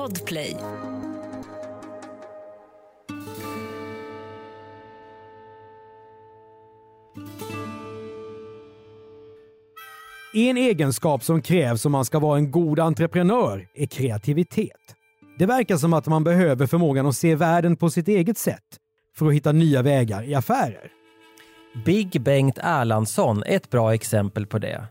Podplay. En egenskap som krävs om man ska vara en god entreprenör är kreativitet. Det verkar som att man behöver förmågan att se världen på sitt eget sätt för att hitta nya vägar i affärer. Big Bengt Erlandsson är ett bra exempel på det.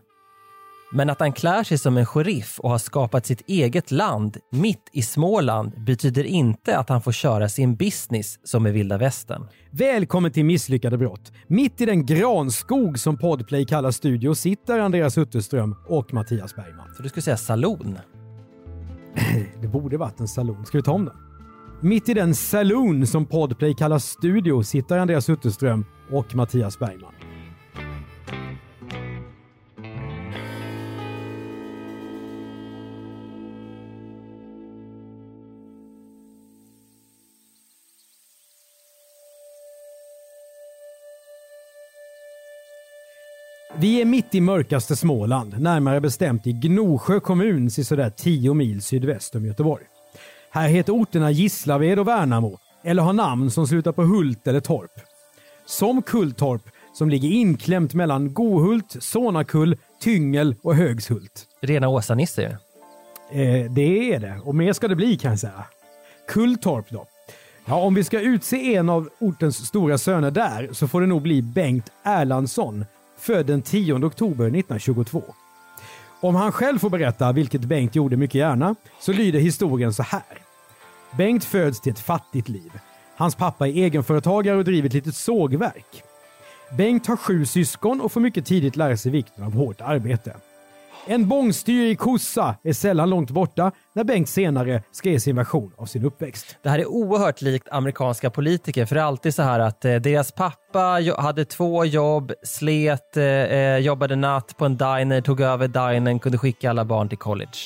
Men att han klär sig som en sheriff och har skapat sitt eget land mitt i Småland betyder inte att han får köra sin business som i vilda västern. Välkommen till Misslyckade brott. Mitt i den granskog som Podplay kallar studio sitter Andreas Utterström och Mattias Bergman. Så du skulle säga saloon? Det borde varit en salon. Ska vi ta om den? Mitt i den saloon som Podplay kallar studio sitter Andreas Utterström och Mattias Bergman. Vi är mitt i mörkaste Småland, närmare bestämt i Gnosjö kommun sådär 10 mil sydväst om Göteborg. Här heter orterna Gislaved och Värnamo, eller har namn som slutar på Hult eller Torp. Som Kulltorp, som ligger inklämt mellan Gohult, Sånakull, Tyngel och Högshult. Rena Åsa-Nisse ju. Eh, det är det, och mer ska det bli kan jag säga. Kulltorp då. Ja, om vi ska utse en av ortens stora söner där så får det nog bli Bengt Erlandsson, född den 10 oktober 1922. Om han själv får berätta, vilket Bengt gjorde mycket gärna, så lyder historien så här. Bengt föds till ett fattigt liv. Hans pappa är egenföretagare och driver ett litet sågverk. Bengt har sju syskon och får mycket tidigt lära sig vikten av hårt arbete. En bångstyrig kossa är sällan långt borta när Bengt senare ska ge sin version av sin uppväxt. Det här är oerhört likt amerikanska politiker för det är alltid så här att eh, deras pappa hade två jobb, slet, eh, eh, jobbade natt på en diner, tog över dinern, kunde skicka alla barn till college.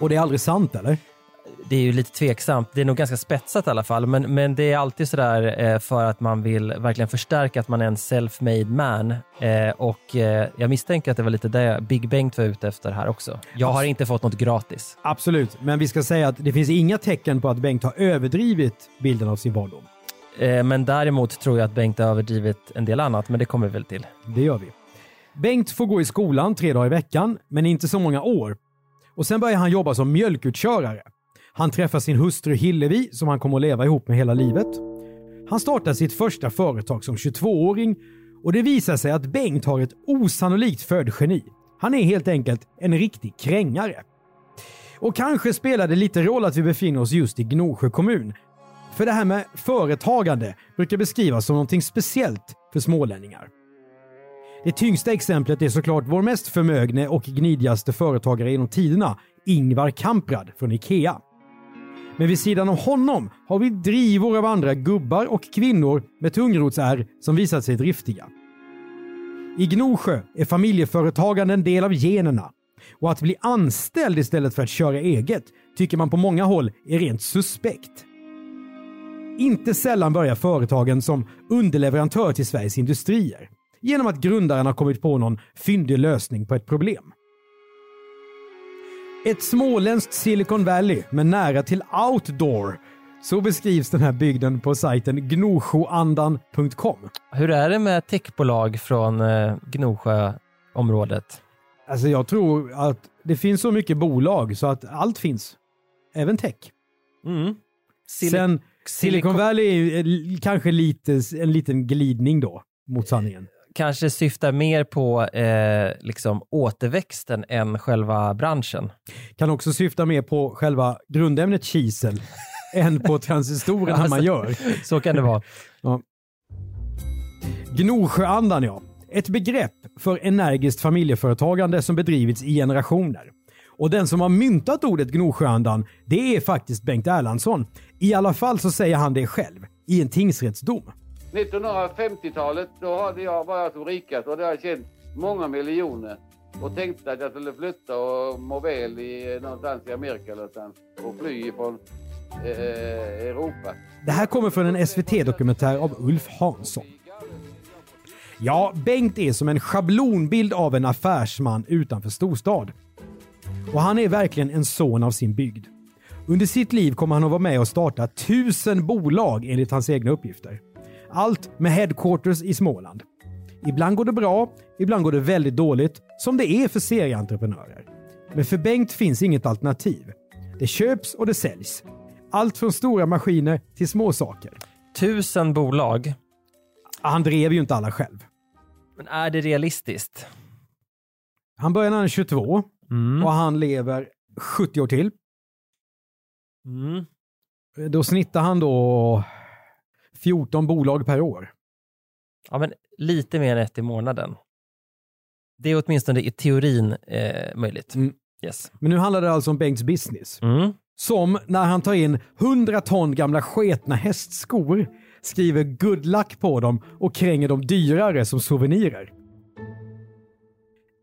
Och det är aldrig sant eller? Det är ju lite tveksamt. Det är nog ganska spetsat i alla fall, men, men det är alltid sådär eh, för att man vill verkligen förstärka att man är en self-made man. Eh, och eh, jag misstänker att det var lite det Big Bengt var ute efter här också. Jag har inte fått något gratis. Absolut, men vi ska säga att det finns inga tecken på att Bengt har överdrivit bilden av sin barndom. Men däremot tror jag att Bengt har överdrivit en del annat, men det kommer vi väl till. Det gör vi. Bengt får gå i skolan tre dagar i veckan, men inte så många år. Och sen börjar han jobba som mjölkutkörare. Han träffar sin hustru Hillevi som han kommer att leva ihop med hela livet. Han startar sitt första företag som 22-åring och det visar sig att Bengt har ett osannolikt födgeni. Han är helt enkelt en riktig krängare. Och kanske spelar det lite roll att vi befinner oss just i Gnosjö kommun. För det här med företagande brukar beskrivas som någonting speciellt för smålänningar. Det tyngsta exemplet är såklart vår mest förmögne och gnidigaste företagare genom tiderna, Ingvar Kamprad från IKEA. Men vid sidan av honom har vi drivor av andra gubbar och kvinnor med tungrotsär som visat sig driftiga. I Gnosjö är familjeföretagande en del av generna och att bli anställd istället för att köra eget tycker man på många håll är rent suspekt. Inte sällan börjar företagen som underleverantör till Sveriges industrier genom att grundaren har kommit på någon fyndig lösning på ett problem. Ett småländskt Silicon Valley med nära till outdoor. Så beskrivs den här bygden på sajten gnosjoandan.com. Hur är det med techbolag från eh, Gnosjöområdet? Alltså jag tror att det finns så mycket bolag så att allt finns. Även tech. Mm. Sil- Sen Silicon Valley är eh, kanske lite, en liten glidning då mot sanningen. Kanske syftar mer på eh, liksom återväxten än själva branschen. Kan också syfta mer på själva grundämnet kisel än på transistorerna man Alltså- gör. Så kan det vara. Gnosjöandan ja. Ett begrepp för energiskt familjeföretagande som bedrivits i generationer. Och den som har myntat ordet Gnosjöandan, det är faktiskt Bengt Erlandsson. I alla fall så säger han det själv, i en tingsrättsdom. 1950-talet då hade jag, var jag som rikast och det hade känt många miljoner och tänkte att jag skulle flytta och må väl i eh, någonstans i Amerika någonstans och fly ifrån eh, Europa. Det här kommer från en SVT-dokumentär av Ulf Hansson. Ja, Bengt är som en schablonbild av en affärsman utanför storstad. Och han är verkligen en son av sin bygd. Under sitt liv kommer han att vara med och starta tusen bolag enligt hans egna uppgifter. Allt med headquarters i Småland. Ibland går det bra, ibland går det väldigt dåligt, som det är för serieentreprenörer. Men för Bengt finns inget alternativ. Det köps och det säljs. Allt från stora maskiner till små saker. Tusen bolag. Han drev ju inte alla själv. Men är det realistiskt? Han började när han är 22 Mm. och han lever 70 år till. Mm. Då snittar han då 14 bolag per år. Ja, men lite mer än ett i månaden. Det är åtminstone i teorin eh, möjligt. Mm. Yes. Men nu handlar det alltså om Bengts business. Mm. Som när han tar in 100 ton gamla sketna hästskor, skriver good luck på dem och kränger dem dyrare som souvenirer.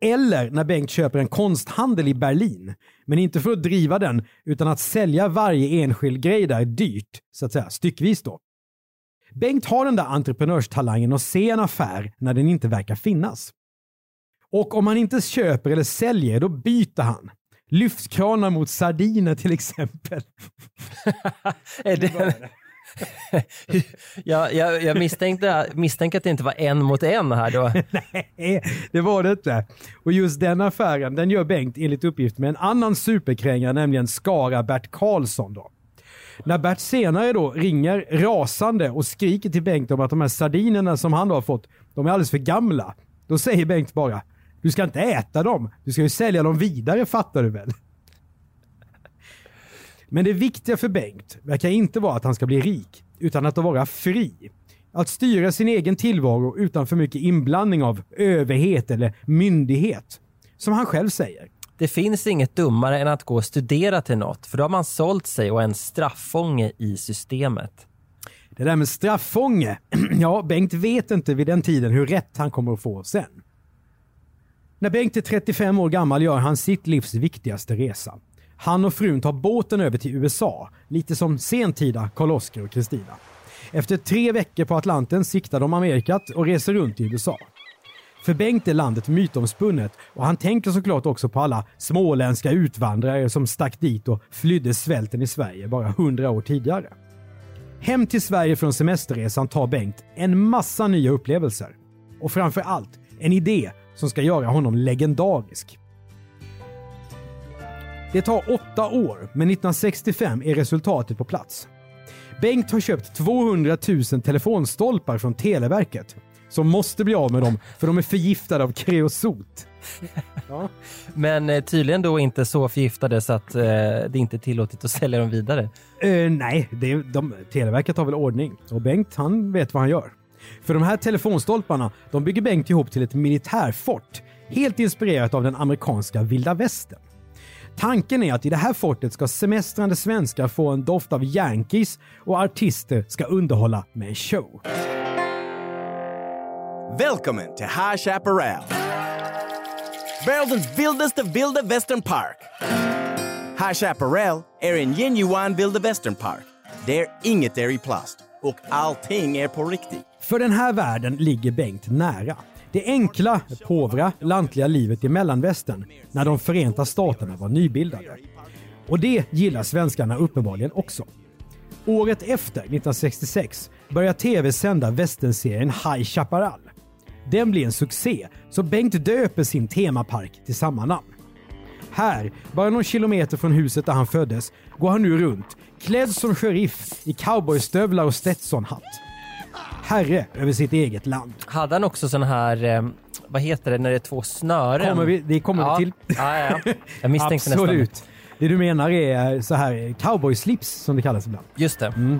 Eller när Bengt köper en konsthandel i Berlin, men inte för att driva den utan att sälja varje enskild grej där dyrt, så att säga, styckvis då. Bengt har den där entreprenörstalangen att se en affär när den inte verkar finnas. Och om han inte köper eller säljer, då byter han. Lyftkranar mot sardiner till exempel. Det... jag, jag, jag misstänkte, misstänkte att det inte var en mot en här då. Nej, det var det inte. Och just den affären, den gör Bengt enligt uppgift med en annan superkrängare, nämligen Skara Bert Karlsson. Då. När Bert senare då ringer rasande och skriker till Bengt om att de här sardinerna som han då har fått, de är alldeles för gamla. Då säger Bengt bara, du ska inte äta dem, du ska ju sälja dem vidare fattar du väl? Men det viktiga för Bengt verkar inte vara att han ska bli rik, utan att vara fri. Att styra sin egen tillvaro utan för mycket inblandning av överhet eller myndighet. Som han själv säger. Det finns inget dummare än att gå och studera till något, för då har man sålt sig och är en straffånge i systemet. Det där med straffånge, ja, Bengt vet inte vid den tiden hur rätt han kommer att få sen. När Bengt är 35 år gammal gör han sitt livs viktigaste resa. Han och frun tar båten över till USA, lite som sentida Karl-Oskar och Kristina. Efter tre veckor på Atlanten siktar de Amerikat och reser runt i USA. För Bengt är landet mytomspunnet och han tänker såklart också på alla småländska utvandrare som stack dit och flydde svälten i Sverige bara hundra år tidigare. Hem till Sverige från semesterresan tar Bengt en massa nya upplevelser. Och framför allt en idé som ska göra honom legendarisk. Det tar åtta år, men 1965 är resultatet på plats. Bengt har köpt 200 000 telefonstolpar från Televerket som måste bli av med dem för de är förgiftade av kreosot. Ja. Men eh, tydligen då inte så förgiftade så att eh, det inte är tillåtet att sälja dem vidare. Eh, nej, det, de, Televerket har väl ordning. Och Bengt, han vet vad han gör. För de här telefonstolparna, de bygger Bengt ihop till ett militärfort. Helt inspirerat av den amerikanska vilda västern. Tanken är att i det här fortet ska semestrande svenskar få en doft av Yankees och artister ska underhålla med en show. Välkommen till High Chaparral. Världens vildaste vilda västernpark. High Chaparral är en genuin vilda västernpark. Där inget är i plast och allting är på riktigt. För den här världen ligger Bengt nära. Det enkla, påvra, lantliga livet i mellanvästern när de Förenta Staterna var nybildade. Och det gillar svenskarna uppenbarligen också. Året efter, 1966, börjar TV sända västernserien High Chaparral. Den blir en succé, så Bengt döper sin temapark till samma namn. Här, bara någon kilometer från huset där han föddes, går han nu runt, klädd som sheriff i cowboystövlar och Stetsonhatt. Herre över sitt eget land. Hade han också sån här, eh, vad heter det, när det är två snören? Kommer vi, det kommer ja. vi till. Ja, ja, ja. Jag misstänkte nästan. Absolut. Det du menar är så här cowboyslips som det kallas ibland. Just det.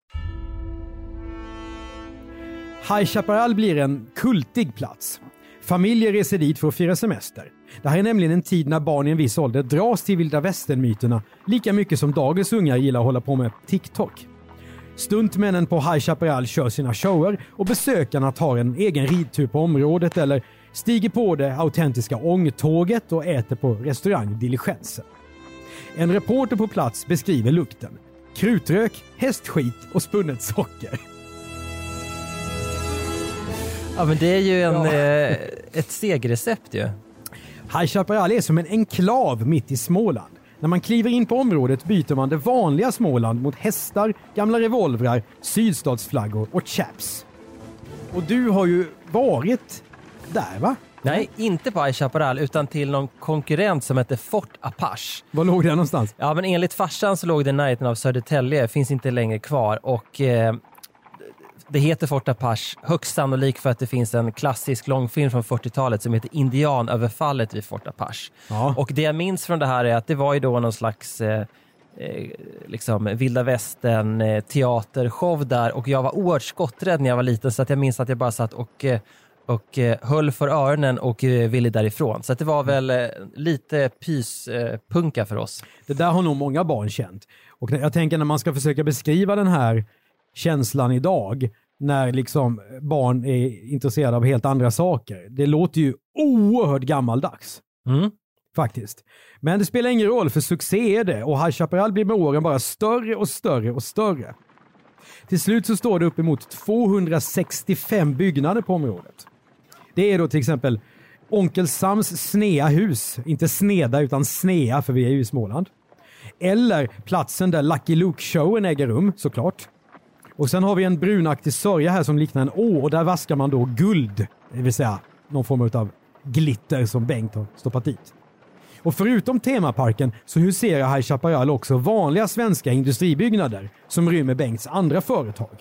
High Chaparral blir en kultig plats. Familjer reser dit för att fira semester. Det här är nämligen en tid när barn i en viss ålder dras till vilda västern-myterna lika mycket som dagens unga gillar att hålla på med TikTok. Stuntmännen på High Chaparral kör sina shower och besökarna tar en egen ridtur på området eller stiger på det autentiska ångtåget och äter på restaurang Diligensen. En reporter på plats beskriver lukten. Krutrök, hästskit och spunnet socker. Ja, men det är ju en, Ja. eh, ett segrecept ju. High Chaparral är som en enklav mitt i Småland. När man kliver in på området byter man det vanliga Småland mot hästar, gamla revolvrar, sydstatsflaggor och chaps. Och du har ju varit där va? Nej, inte på High Chaparral utan till någon konkurrent som heter Fort Apache. Var låg det någonstans? Ja, men enligt farsan så låg det i närheten av Södertälje, finns inte längre kvar och eh, det heter Fort Apache högst sannolikt för att det finns en klassisk långfilm från 40-talet som heter Indianöverfallet vid Fort Apache. Ja. Och det jag minns från det här är att det var ju då någon slags eh, eh, liksom vilda västern eh, teatershow där och jag var oerhört skotträdd när jag var liten så att jag minns att jag bara satt och eh, och eh, höll för öronen och ville därifrån. Så det var väl lite pyspunka punka för oss. Det där har nog många barn känt. Och jag tänker när man ska försöka beskriva den här känslan idag, när liksom barn är intresserade av helt andra saker. Det låter ju oerhört gammaldags. Mm. Faktiskt. Men det spelar ingen roll, för succé är det och High Chaparral blir med åren bara större och större och större. Till slut så står det uppemot 265 byggnader på området. Det är då till exempel Onkel Sams Snea hus, inte Sneda utan Snea för vi är ju i Småland. Eller platsen där Lucky Luke-showen äger rum såklart. Och sen har vi en brunaktig sörja här som liknar en å och där vaskar man då guld, det vill säga någon form av glitter som Bengt har stoppat dit. Och förutom temaparken så huserar High Chaparral också vanliga svenska industribyggnader som rymmer Bengts andra företag.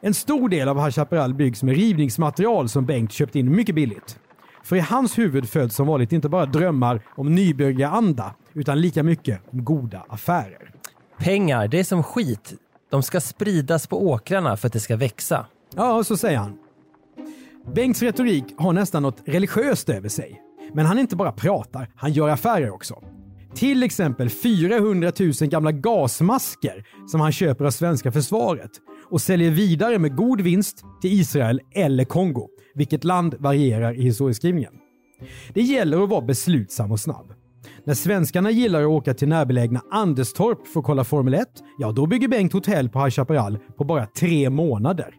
En stor del av High Chaparral byggs med rivningsmaterial som Bengt köpt in mycket billigt. För i hans huvud föds som vanligt inte bara drömmar om nybyggaranda utan lika mycket om goda affärer. Pengar, det är som skit. De ska spridas på åkrarna för att det ska växa. Ja, så säger han. Bengts retorik har nästan något religiöst över sig. Men han inte bara pratar, han gör affärer också. Till exempel 400 000 gamla gasmasker som han köper av svenska försvaret och säljer vidare med god vinst till Israel eller Kongo, vilket land varierar i historieskrivningen. Det gäller att vara beslutsam och snabb. När svenskarna gillar att åka till närbelägna Anderstorp för att kolla Formel 1, ja då bygger Bengt hotell på High Chaparral på bara tre månader.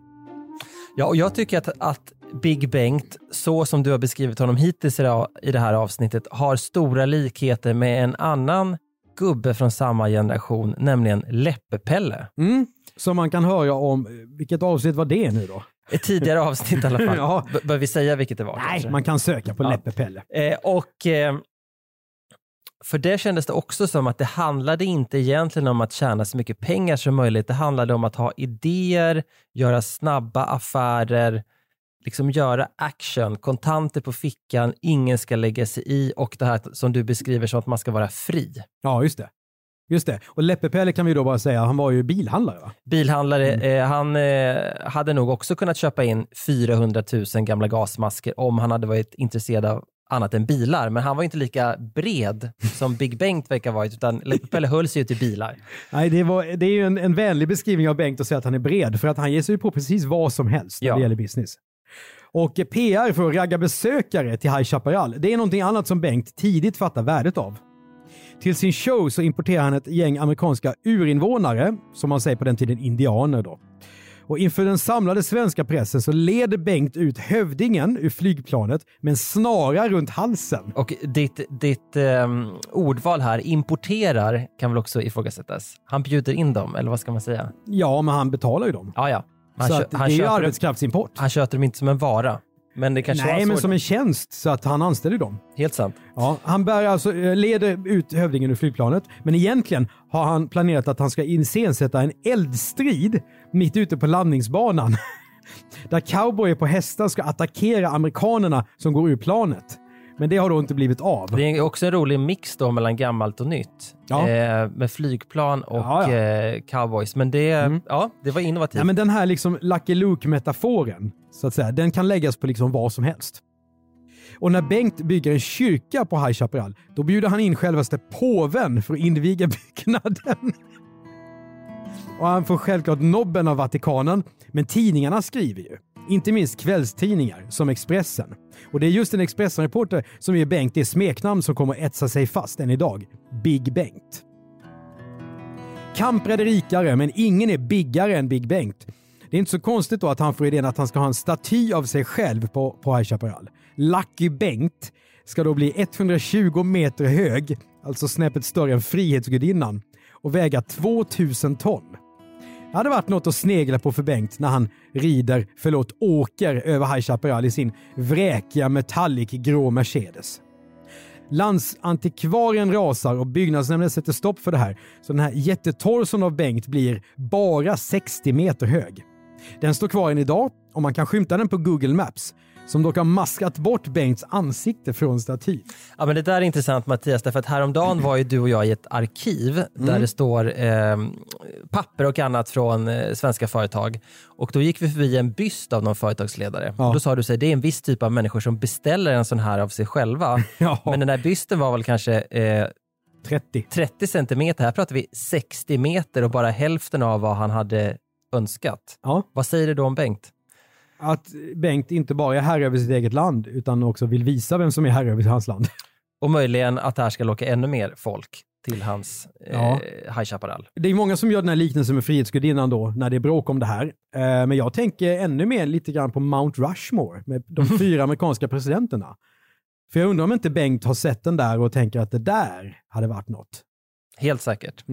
Ja, och jag tycker att, att Big Bengt, så som du har beskrivit honom hittills i det- i det här avsnittet, har stora likheter med en annan gubbe från samma generation, nämligen Läppe-Pelle. Mm, som man kan höra om. Vilket avsnitt var det nu då? Ett tidigare avsnitt i alla fall. Ja. B- Bör vi säga vilket det var? Nej, kanske? man kan söka på Ja. Läppe-Pelle. Eh, och eh, för det kändes det också som att det handlade inte egentligen om att tjäna så mycket pengar som möjligt. Det handlade om att ha idéer, göra snabba affärer, liksom göra action, kontanter på fickan, ingen ska lägga sig i och det här som du beskriver som att man ska vara fri. Ja, just det. Just det. Och Läppe-Pelle kan vi då bara säga, han var ju bilhandlare va? Bilhandlare, Mm. eh, han eh, hade nog också kunnat köpa in 400 000 gamla gasmasker om han hade varit intresserad av annat än bilar. Men han var inte lika bred som Big Bengt verkar vara, utan Läppe-Pelle höll sig ju till bilar. Nej, det, var, det är ju en, en vänlig beskrivning av Bengt att säga att han är bred, för att han ger sig på precis vad som helst när Ja. det gäller business. Och PR för att ragga besökare till High Chaparral, det är någonting annat som Bengt tidigt fattar värdet av. Till sin show så importerar han ett gäng amerikanska urinvånare, som man säger på den tiden indianer då. Och inför den samlade svenska pressen så leder Bengt ut hövdingen ur flygplanet med en snara runt halsen. Och ditt, ditt um, ordval här, importerar, kan väl också ifrågasättas? Han bjuder in dem, eller vad ska man säga? Ja, men han betalar ju dem. Ja, ja. Han så kö- att det han är ju arbetskraftsimport. Han köper dem inte som en vara. Men det kanske Nej, var men så. som en tjänst så att han anställer dem. Helt sant. Ja, han bär alltså, eh, leder ut hövdingen ur flygplanet, men egentligen har han planerat att han ska iscensätta en eldstrid mitt ute på landningsbanan. Där cowboyer på hästar ska attackera amerikanerna som går ur planet. Men det har då inte blivit av. Det är också en rolig mix då mellan gammalt och nytt. Ja. Eh, med flygplan och Ja, ja. Eh, cowboys. Men det, ja, det var innovativt. Ja, men den här liksom Lucky Luke-metaforen, så att säga, den kan läggas på liksom vad som helst. Och när Bengt bygger en kyrka på High Chaparral, då bjuder han in självaste påven för att inviga byggnaden. Och han får självklart nobben av Vatikanen, men tidningarna skriver ju. Inte minst kvällstidningar som Expressen. Och det är just en Expressen-reporter som ger Bengt det smeknamn som kommer att etsa sig fast än idag. Big Bengt. Kamprad är rikare, men ingen är biggare än Big Bengt. Det är inte så konstigt då att han får idén att han ska ha en staty av sig själv på, på High Chaparral. Lucky Bengt ska då bli 120 meter hög, alltså snäppet större än Frihetsgudinnan, och väga 2000 ton. Det hade varit något att snegla på för Bengt när han rider, förlåt, åker över High Chaparral i sin vräkiga metallic grå Mercedes. Landsantikvarien rasar och byggnadsnämnden sätter stopp för det här. Så den här jättetorson av Bengt blir bara 60 meter hög. Den står kvar än idag och man kan skymta den på Google Maps som dock har maskat bort Bengts ansikte från statyn. Ja, men det där är intressant Mattias, därför att häromdagen var ju du och jag i ett arkiv där Mm. det står eh, papper och annat från eh, svenska företag. Och då gick vi förbi en byst av någon företagsledare. Ja. Och då sa du att det är en viss typ av människor som beställer en sån här av sig själva. Ja. Men den här bysten var väl kanske eh, 30. 30 centimeter. Här pratar vi 60 meter och bara hälften av vad han hade önskat. Ja. Vad säger du då om Bengt? Att Bengt inte bara är herre över sitt eget land utan också vill visa vem som är herre över hans land. Och möjligen att det här ska locka ännu mer folk till hans eh, Ja. High Chaparral. Det är många som gör den här liknelsen med Frihetsgudinnan då, när det är bråk om det här. Eh, Men jag tänker ännu mer lite grann på Mount Rushmore med de fyra amerikanska presidenterna. För jag undrar om inte Bengt har sett den där och tänker att det där hade varit något. Helt säkert.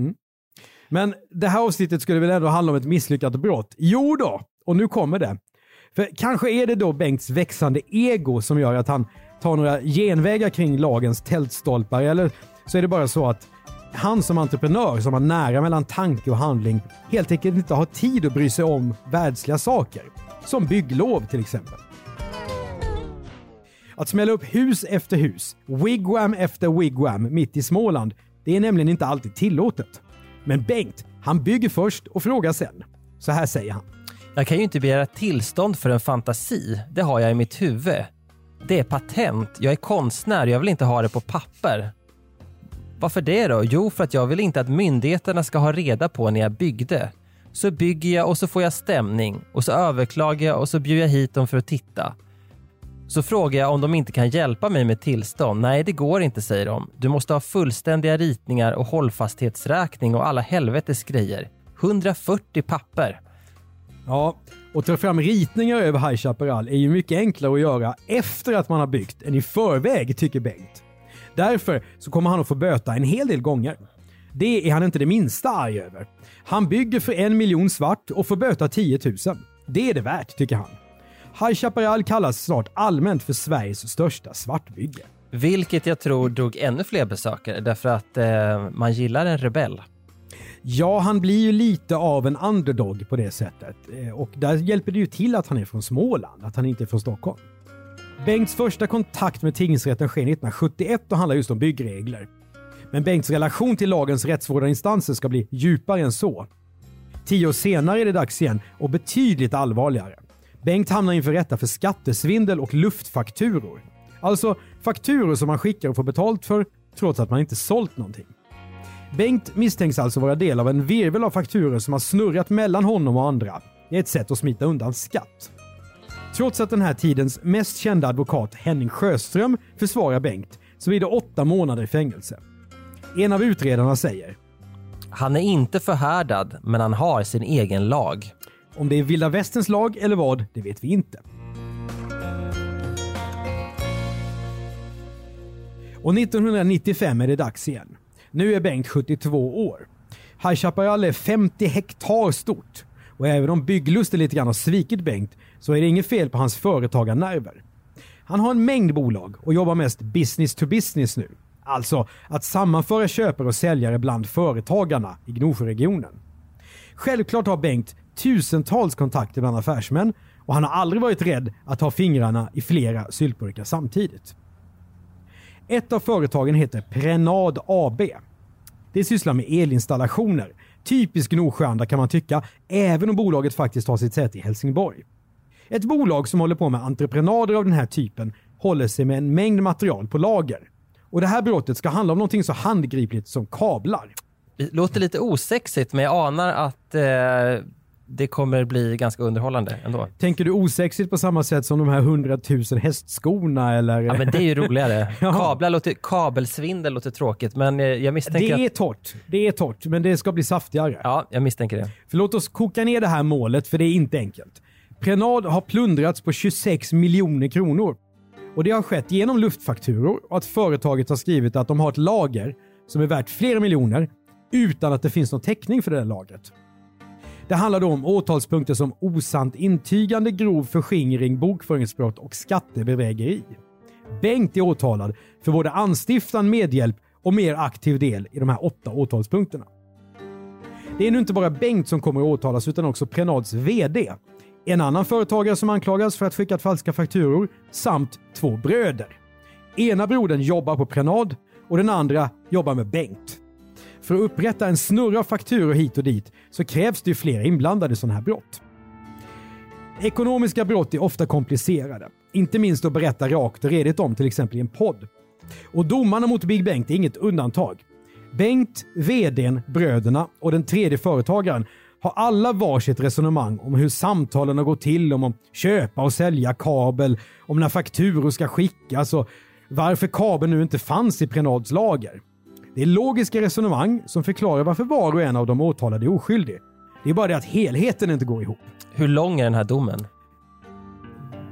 Men det här avsnittet skulle väl ändå handla om ett misslyckat brott? Jo då, och nu kommer det. För kanske är det då Bengts växande ego som gör att han tar några genvägar kring lagens tältstolpar eller så är det bara så att han som entreprenör som har nära mellan tanke och handling helt enkelt inte har tid att bry sig om världsliga saker. Som bygglov till exempel. Att smälla upp hus efter hus, wigwam efter wigwam mitt i Småland, det är nämligen inte alltid tillåtet. Men Bengt, han bygger först och frågar sen. Så här säger han. Jag kan ju inte begära tillstånd för en fantasi. Det har jag i mitt huvud. Det är patent. Jag är konstnär. Jag vill inte ha det på papper. Varför det då? Jo, för att jag vill inte att myndigheterna ska ha reda på när jag byggde. Så bygger jag och så får jag stämning och så överklagar jag och så bjuder jag hit dem för att titta. Så frågar jag om de inte kan hjälpa mig med tillstånd. Nej, det går inte, säger de. Du måste ha fullständiga ritningar och hållfasthetsräkning och alla helvetes grejer. 140 papper. Ja, och ta fram ritningar över High Chaparral är ju mycket enklare att göra efter att man har byggt än i förväg, tycker Bengt. Därför så kommer han att få böta en hel del gånger. Det är han inte det minsta arg över. Han bygger för en miljon svart och får böta 10 000. Det är det värt, tycker han. High Chaparral kallas snart allmänt för Sveriges största svartbygge. Vilket jag tror drog ännu fler besökare därför att eh, man gillar en rebell. Ja, han blir ju lite av en underdog på det sättet. Eh, Och där hjälper det ju till att han är från Småland, att han inte är från Stockholm. Bengts första kontakt med tingsrätten sker 1971 och handlar just om byggregler. Men Bengts relation till lagens rättsvårdande instanser ska bli djupare än så. Tio år senare är det dags igen och betydligt allvarligare. Bengt hamnar inför rätta för skattesvindel och luftfakturor. Alltså fakturor som man skickar och får betalt för trots att man inte sålt någonting. Bengt misstänks alltså vara del av en virvel av fakturor som har snurrat mellan honom och andra. Det är ett sätt att smita undan skatt. Trots att den här tidens mest kända advokat Henning Sjöström försvarar Bengt så blir det åtta månader i fängelse. En av utredarna säger Han är inte förhärdad, men han har sin egen lag. Om det är vilda västerns lag eller vad, det vet vi inte. Och 1995 är det dags igen. Nu är Bengt 72 år. High Chaparral är 50 hektar stort. Och även om bygglusten lite grann har svikit Bengt så är det inget fel på hans företagarnerver. Han har en mängd bolag och jobbar mest business to business nu. Alltså att sammanföra köpare och säljare bland företagarna i Gnosjöregionen. Självklart har Bengt tusentals kontakter bland affärsmän och han har aldrig varit rädd att ha fingrarna i flera syltburkar samtidigt. Ett av företagen heter Prenad AB. Det sysslar med elinstallationer. Typisk Gnosjöanda kan man tycka, även om bolaget faktiskt har sitt säte i Helsingborg. Ett bolag som håller på med entreprenader av den här typen håller sig med en mängd material på lager. Och det här brottet ska handla om någonting så handgripligt som kablar. Det låter lite osexigt, men jag anar att eh, det kommer bli ganska underhållande ändå. Tänker du osexigt på samma sätt som de här hundratusen hästskorna eller? Ja men det är ju roligare. Kablar låter, kabelsvindel låter tråkigt men eh, jag misstänker Det är att... torrt. Det är torrt, men det ska bli saftigare. Ja, jag misstänker det. För låt oss koka ner det här målet, för det är inte enkelt. Prenad har plundrats på 26 miljoner kronor. Och det har skett genom luftfakturor och att företaget har skrivit att de har ett lager som är värt flera miljoner utan att det finns någon täckning för det där lagret. Det handlar då om åtalspunkter som osant intygande, grov förskingring, bokföringsbrott och skattebedrägeri. Bengt är åtalad för både anstiftan, medhjälp och mer aktiv del i de här åtta åtalspunkterna. Det är nu inte bara Bengt som kommer att åtalas utan också Prenads VD. En annan företagare som anklagas för att skickat falska fakturor samt två bröder. Ena brodern jobbar på Prenad och den andra jobbar med Bengt. För att upprätta en snurra av fakturor hit och dit så krävs det ju flera inblandade i sådana här brott. Ekonomiska brott är ofta komplicerade. Inte minst att berätta rakt och redigt om till exempel i en podd. Och domarna mot Big Bengt är inget undantag. Bengt, VDn, bröderna och den tredje företagaren har alla varsitt resonemang om hur samtalen har gått till om att köpa och sälja kabel, om när fakturor ska skickas och varför kabeln nu inte fanns i Prenads lager. Det är logiska resonemang som förklarar varför var och en av de åtalade är oskyldig. Det är bara det att helheten inte går ihop. Hur lång är den här domen?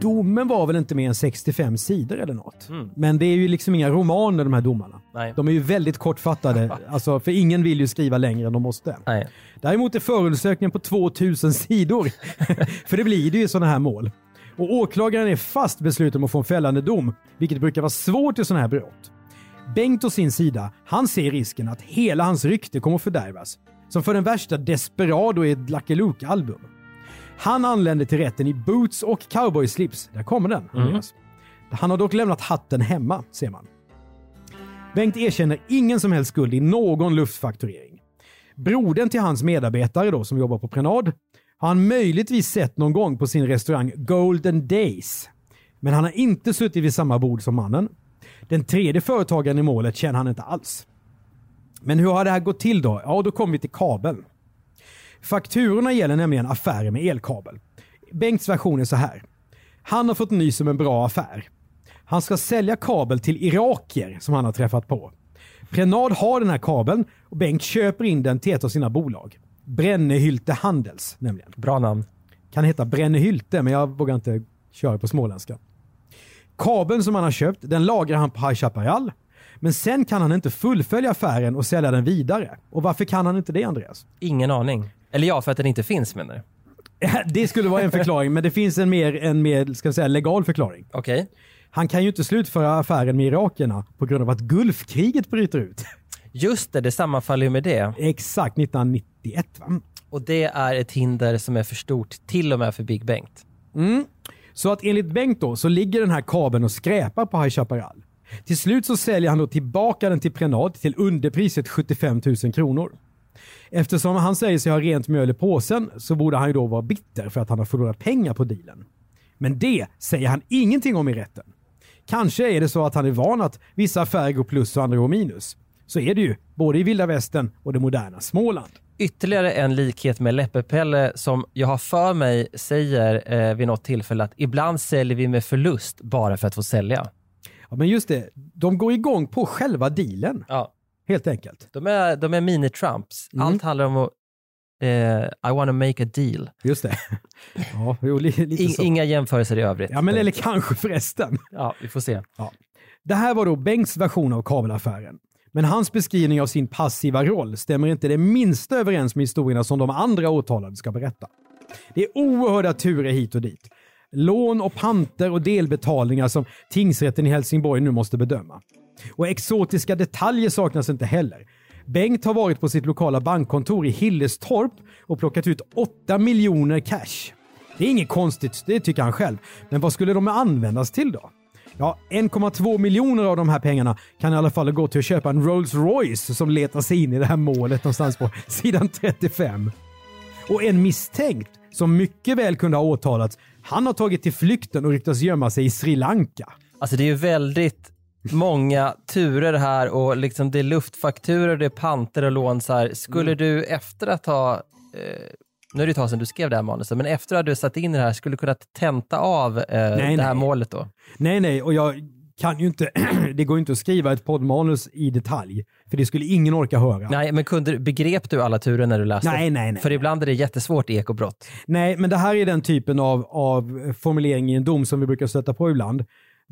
Domen var väl inte mer än 65 sidor eller något. Mm. Men det är ju liksom inga romaner de här domarna. Nej. De är ju väldigt kortfattade, alltså, för ingen vill ju skriva längre än de måste. Nej. Däremot är förundersökningen på 2000 sidor. för det blir det ju i sådana här mål. Och åklagaren är fast besluten om att få en fällande dom, vilket brukar vara svårt i sådana här brott. Bengt å sin sida, han ser risken att hela hans rykte kommer att fördärvas. Som för den värsta desperado i ett Lucky Luke-album. Han anländer till rätten i boots och cowboyslips. Där kommer den. Mm. Andreas. Han har dock lämnat hatten hemma, ser man. Bengt erkänner ingen som helst skuld i någon luftfakturering. Brodern till hans medarbetare då, som jobbar på Prenad, har han möjligtvis sett någon gång på sin restaurang Golden Days. Men han har inte suttit vid samma bord som mannen. Den tredje företagaren i målet känner han inte alls. Men hur har det här gått till då? Ja, då kommer vi till kabeln. Fakturorna gäller nämligen affärer med elkabel. Bengts version är så här. Han har fått nys om en bra affär. Han ska sälja kabel till irakier som han har träffat på. Prenad har den här kabeln och Bengt köper in den till ett av sina bolag. Brennehylte Handels nämligen. Bra namn. Kan heta Brennehylte men jag vågar inte köra på småländska. Kabeln som han har köpt den lagrar han på High Chaparral. Men sen kan han inte fullfölja affären och sälja den vidare. Och varför kan han inte det Andreas? Ingen aning. Eller ja, för att den inte finns menar du? Det skulle vara en förklaring, men det finns en mer, en mer ska säga, legal förklaring. Okej. Han kan ju inte slutföra affären med irakierna på grund av att Gulfkriget bryter ut. Just det, det sammanfaller ju med det. Exakt, 1991 va? Och det är ett hinder som är för stort till och med för Big Bengt. Mm. Så att enligt Bengt då så ligger den här kabeln och skräpar på High Chaparral. Till slut så säljer han då tillbaka den till prenat till underpriset 75 000 kronor. Eftersom han säger sig ha rent mjöl i påsen så borde han ju då vara bitter för att han har förlorat pengar på dealen. Men det säger han ingenting om i rätten. Kanske är det så att han är van att vissa affärer går plus och andra går minus. Så är det ju, både i vilda västern och det moderna Småland. Ytterligare en likhet med Läppepelle som jag har för mig säger eh, vid något tillfälle att ibland säljer vi med förlust bara för att få sälja. Ja, men just det, de går igång på själva dealen. Ja. Helt enkelt. De är, de är mini-Trumps. Mm. Allt handlar om att I wanna make a deal. Just det. Ja, jo, In, inga jämförelser i övrigt. Ja, men eller kanske förresten. Ja, vi får se. Ja. Det här var då Bengts version av kabelaffären. Men hans beskrivning av sin passiva roll stämmer inte det minsta överens med historierna som de andra åtalade ska berätta. Det är oerhörda turer hit och dit. Lån och panter och delbetalningar som tingsrätten i Helsingborg nu måste bedöma. Och exotiska detaljer saknas inte heller. Bengt har varit på sitt lokala bankkontor i Hillestorp och plockat ut 8 miljoner cash. Det är inget konstigt, det tycker han själv. Men vad skulle de användas till då? Ja, 1,2 miljoner av de här pengarna kan i alla fall gå till att köpa en Rolls Royce som letar sig in i det här målet någonstans på sidan 35. Och en misstänkt som mycket väl kunde ha åtalats, han har tagit till flykten och ryktas gömma sig i Sri Lanka. Alltså det är ju väldigt många turer här och liksom det är luftfakturor, det är panter och lån. Så här. Skulle Mm. du efter att ha, eh, nu är det ett tag sedan du skrev det här manuset, men efter att du satt in det här, skulle du kunna tenta av eh, Nej, det här nej. målet då? Nej, nej, och jag kan ju inte, det går ju inte att skriva ett poddmanus i detalj, för det skulle ingen orka höra. Nej, men kunde, begrep du alla turer när du läste? Nej, nej, nej. För ibland är det jättesvårt i ekobrott. Nej, men det här är den typen av, av formulering i en dom som vi brukar stöta på ibland.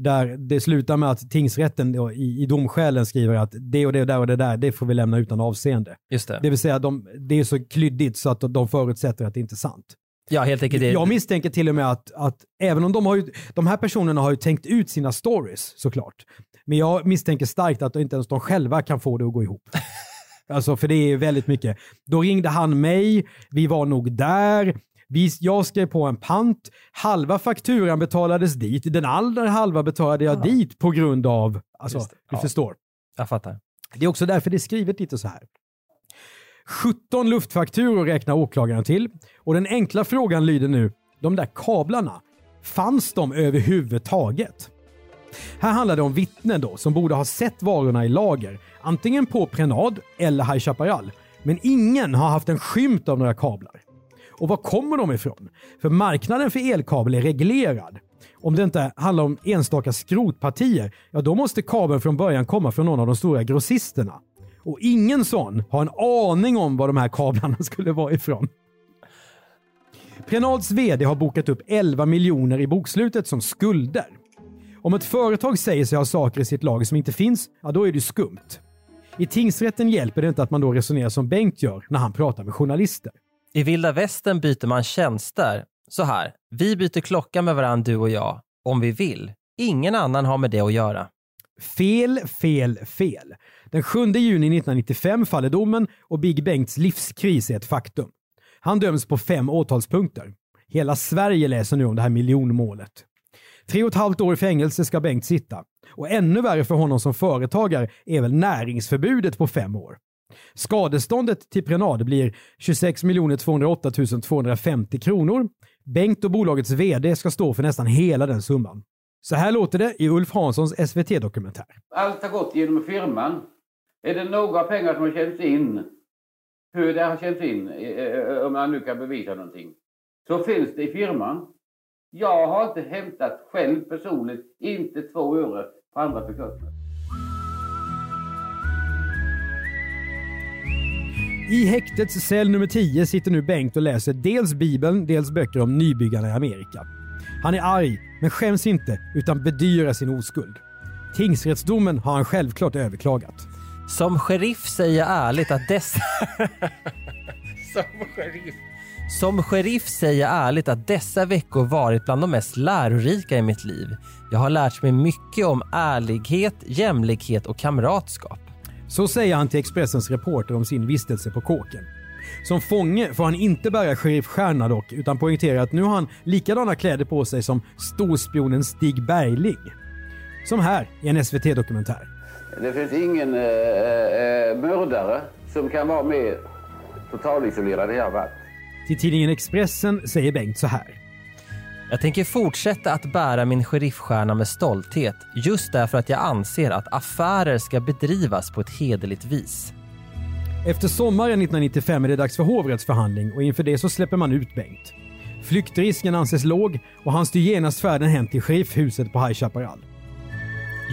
Där det slutar med att tingsrätten då, i, i domskälen skriver att det och det och där och det där, det får vi lämna utan avseende. Just det. Det vill säga, de, det är så klyddigt så att de förutsätter att det inte är sant. Ja, helt enkelt. Jag misstänker till och med att, att även om de har ju, de här personerna har ju tänkt ut sina stories såklart. Men jag misstänker starkt att inte ens de själva kan få det att gå ihop. Alltså för det är väldigt mycket. Då ringde han mig, vi var nog där, vi, jag skrev på en pant, halva fakturan betalades dit, den andra halva betalade jag dit på grund av, alltså du Ja. förstår. Jag fattar. Det är också därför det är skrivet lite så här. 17 luftfakturor räknar åklagaren till och den enkla frågan lyder nu, de där kablarna, fanns de överhuvudtaget? Här handlar det om vittnen då som borde ha sett varorna i lager, antingen på Prenad eller High Chaparral. Men ingen har haft en skymt av några kablar. Och var kommer de ifrån? För marknaden för elkabel är reglerad. Om det inte handlar om enstaka skrotpartier, ja då måste kabeln från början komma från någon av de stora grossisterna. Och ingen sån har en aning om var de här kablarna skulle vara ifrån. Prenads VD har bokat upp 11 miljoner i bokslutet som skulder. Om ett företag säger sig ha saker i sitt lager som inte finns, ja då är det skumt. I tingsrätten hjälper det inte att man då resonerar som Bengt gör när han pratar med journalister. I vilda västern byter man tjänster. Så här, vi byter klocka med varandra du och jag, om vi vill. Ingen annan har med det att göra. Fel, fel, fel. Den 7 juni 1995 faller domen och Big Bengts livskris är ett faktum. Han döms på fem åtalspunkter. Hela Sverige läser nu om det här miljonmålet. Tre och ett halvt år i fängelse ska Bengt sitta. Och ännu värre för honom som företagare är väl näringsförbudet på fem år. Skadeståndet till Prenad blir 26 208 250 kronor. Bengt och bolagets VD ska stå för nästan hela den summan. Så här låter det i Ulf Hanssons SVT-dokumentär. Allt har gått genom firman. Är det några pengar som har känts in, hur det har känts in, eh, eh, om man nu kan bevisa någonting, så finns det i firman. Jag har inte hämtat själv personligt, inte två öre på andra bekostnad. I häktets cell nummer 10 sitter nu Bengt och läser dels Bibeln, dels böcker om nybyggarna i Amerika. Han är arg, men skäms inte, utan bedyrar sin oskuld. Tingsrättsdomen har han självklart överklagat. Som sheriff säger jag ärligt att dessa... Som sheriff. Som sheriff säger jag ärligt att dessa veckor varit bland de mest lärorika i mitt liv. Jag har lärt mig mycket om ärlighet, jämlikhet och kamratskap. Så säger han till Expressens reporter om sin vistelse på kåken. Som fånge får han inte bära sheriffstjärna dock, utan poängterar att nu har han likadana kläder på sig som storspionen Stig Bergling. Som här i en SVT-dokumentär. Det finns ingen eh, eh, mördare som kan vara mer totalisolerad än har varit. Till tidningen Expressen säger Bengt så här. Jag tänker fortsätta att bära min sheriffstjärna med stolthet just därför att jag anser att affärer ska bedrivas på ett hederligt vis. Efter sommaren 1995 är det dags för hovrättsförhandling och inför det så släpper man ut Bengt. Flyktrisken anses låg och han styr genast färden hem till sheriffhuset på High Chaparral.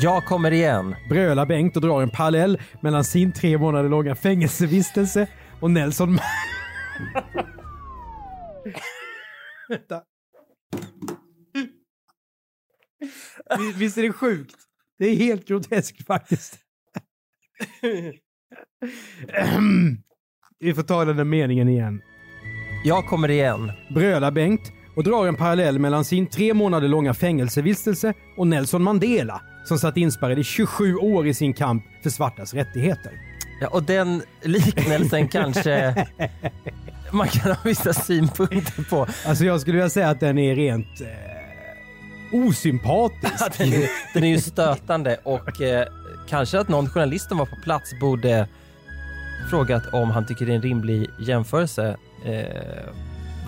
Jag kommer igen. Brölar Bengt och drar en parallell mellan sin tre månader långa fängelsevistelse och Nelson, Vänta. Visst är det sjukt? Det är helt groteskt faktiskt. Vi får ta den där meningen igen. Jag kommer igen. Bröla Bengt och drar en parallell mellan sin tre månader långa fängelsevistelse och Nelson Mandela som satt inspärrad i 27 år i sin kamp för svartas rättigheter. Ja, och den liknelsen kanske man kan ha vissa synpunkter på. Alltså jag skulle vilja säga att den är rent eh, osympatisk. den, är, den är ju stötande och eh, kanske att någon journalist som var på plats borde frågat om han tycker det är en rimlig jämförelse. Eh,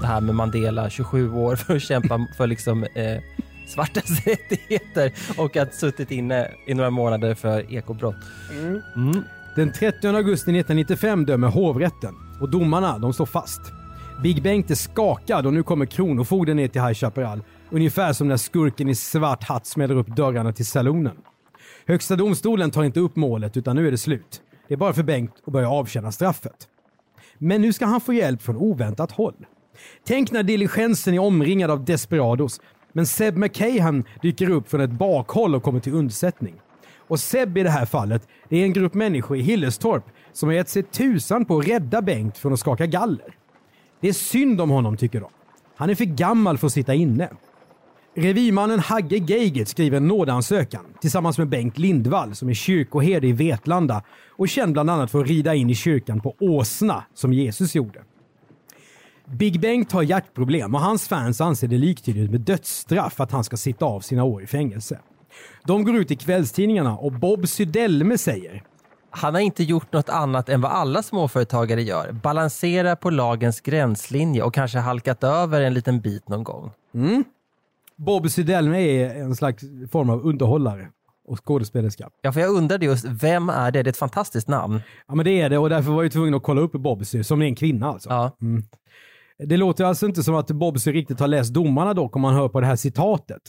det här med Mandela, 27 år för att kämpa för liksom eh, svartas rättigheter och att suttit inne i några månader för ekobrott. Mm. Mm. Den 30 augusti 1995 dömer hovrätten och domarna de står fast. Big Bengt är skakad och nu kommer kronofogden ner till High Chaparral. Ungefär som när skurken i svart hatt smäller upp dörrarna till salonen. Högsta domstolen tar inte upp målet utan nu är det slut. Det är bara för Bengt att börja avtjäna straffet. Men nu ska han få hjälp från oväntat håll. Tänk när diligensen är omringad av desperados, men Seb McCahan dyker upp från ett bakhåll och kommer till undsättning. Och Seb i det här fallet, det är en grupp människor i Hillestorp som har gett sig tusan på att rädda Bengt från att skaka galler. Det är synd om honom tycker de. Han är för gammal för att sitta inne. Revirmannen Hagge Geigert skriver en nådansökan tillsammans med Bengt Lindvall som är kyrkoherde i Vetlanda och känd bland annat för att rida in i kyrkan på åsna som Jesus gjorde. Big Bengt har hjärtproblem och hans fans anser det liktydigt med dödsstraff att han ska sitta av sina år i fängelse. De går ut i kvällstidningarna och Bob Sydelme säger han har inte gjort något annat än vad alla småföretagare gör. Balansera på lagens gränslinje och kanske halkat över en liten bit någon gång. Mm. Bob Sydelme är en slags form av underhållare och skådespelerska. Ja, för jag undrade just, vem är det? Det är ett fantastiskt namn. Ja, men det är det och därför var jag tvungen att kolla upp Bobsy, som är en kvinna alltså. Ja. Mm. Det låter alltså inte som att Bobsy riktigt har läst domarna dock om man hör på det här citatet.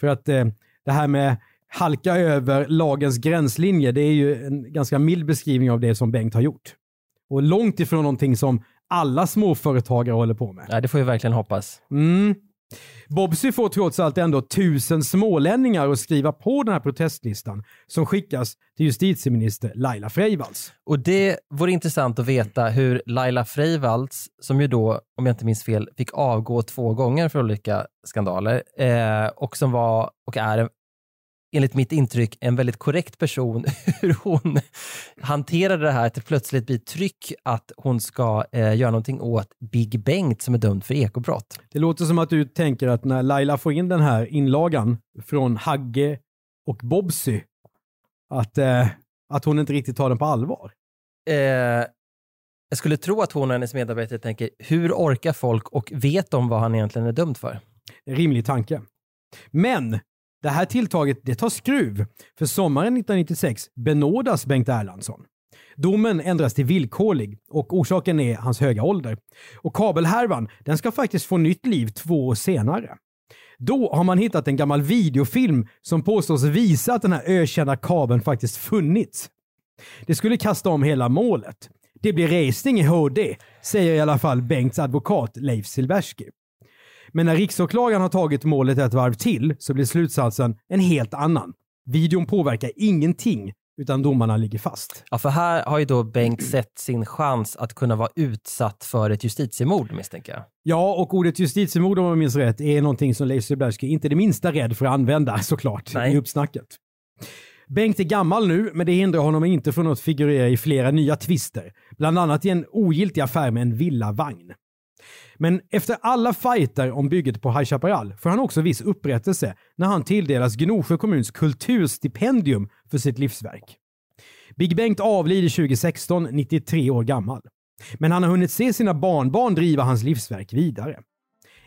För att eh, det här med halka över lagens gränslinje, det är ju en ganska mild beskrivning av det som Bengt har gjort. Och långt ifrån någonting som alla småföretagare håller på med. Ja, det får vi verkligen hoppas. Mm. Bobsy får trots allt ändå tusen smålänningar att skriva på den här protestlistan som skickas till justitieminister Laila Freivalds. Och det vore intressant att veta hur Laila Freivalds, som ju då, om jag inte minns fel, fick avgå två gånger för olika skandaler eh, och som var och är enligt mitt intryck, en väldigt korrekt person hur hon hanterade det här att det plötsligt blir tryck att hon ska eh, göra någonting åt Big Bengt som är dömd för ekobrott. Det låter som att du tänker att när Laila får in den här inlagan från Hagge och Bobsy, att, eh, att hon inte riktigt tar den på allvar. Eh, jag skulle tro att hon och hennes medarbetare tänker, hur orkar folk och vet de vad han egentligen är dömd för? Rimlig tanke. Men det här tilltaget det tar skruv, för sommaren 1996 benådas Bengt Erlandsson. Domen ändras till villkorlig och orsaken är hans höga ålder. Och kabelhärvan den ska faktiskt få nytt liv två år senare. Då har man hittat en gammal videofilm som påstås visa att den här ökända kabeln faktiskt funnits. Det skulle kasta om hela målet. Det blir resning i HD, säger i alla fall Bengts advokat Leif Silbersky. Men när riksåklagaren har tagit målet ett varv till så blir slutsatsen en helt annan. Videon påverkar ingenting utan domarna ligger fast. Ja, för här har ju då Bengt sett sin chans att kunna vara utsatt för ett justitiemord misstänker jag. Ja, och ordet justitiemord om jag minns rätt är någonting som Leif Silbersky inte är det minsta rädd för att använda såklart Nej. i uppsnacket. Bengt är gammal nu, men det hindrar honom inte från att figurera i flera nya tvister. Bland annat i en ogiltig affär med en villavagn. Men efter alla fighter om bygget på High Chaparral får han också viss upprättelse när han tilldelas Gnosjö kommuns kulturstipendium för sitt livsverk. Big Bengt avlider 2016, 93 år gammal. Men han har hunnit se sina barnbarn driva hans livsverk vidare.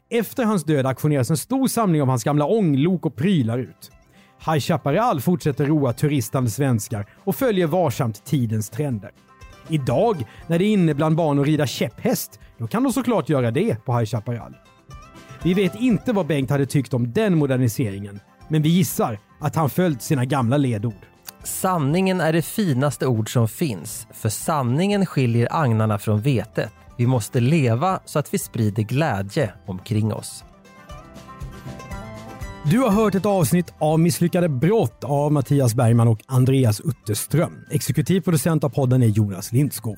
Efter hans död auktioneras en stor samling av hans gamla ånglok och prylar ut. High Chaparral fortsätter roa turistande svenskar och följer varsamt tidens trender. Idag, när det är inne bland barn att rida käpphäst, då kan de såklart göra det på High Chaparral. Vi vet inte vad Bengt hade tyckt om den moderniseringen, men vi gissar att han följt sina gamla ledord. Sanningen är det finaste ord som finns, för sanningen skiljer agnarna från vetet. Vi måste leva så att vi sprider glädje omkring oss. Du har hört ett avsnitt av Misslyckade brott av Mattias Bergman och Andreas Utterström. Exekutiv producent av podden är Jonas Lindskog.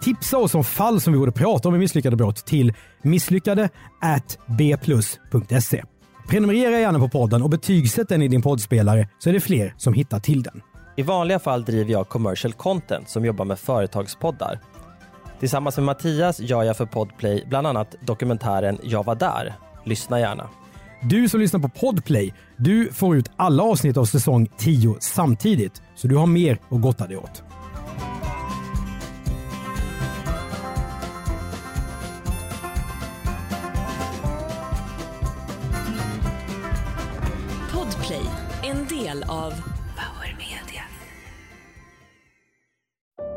Tipsa oss om fall som vi borde prata om i Misslyckade brott till misslyckade bplus.se. Prenumerera gärna på podden och betygsätt den i din poddspelare så är det fler som hittar till den. I vanliga fall driver jag commercial content som jobbar med företagspoddar. Tillsammans med Mattias gör jag för Podplay bland annat dokumentären Jag var där. Lyssna gärna. Du som lyssnar på Podplay, du får ut alla avsnitt av säsong 10 samtidigt, så du har mer att gotta dig åt. Podplay, en del av Power Media.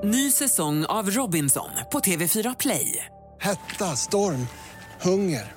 Ny säsong av Robinson på TV4 Play. Hetta, storm, hunger.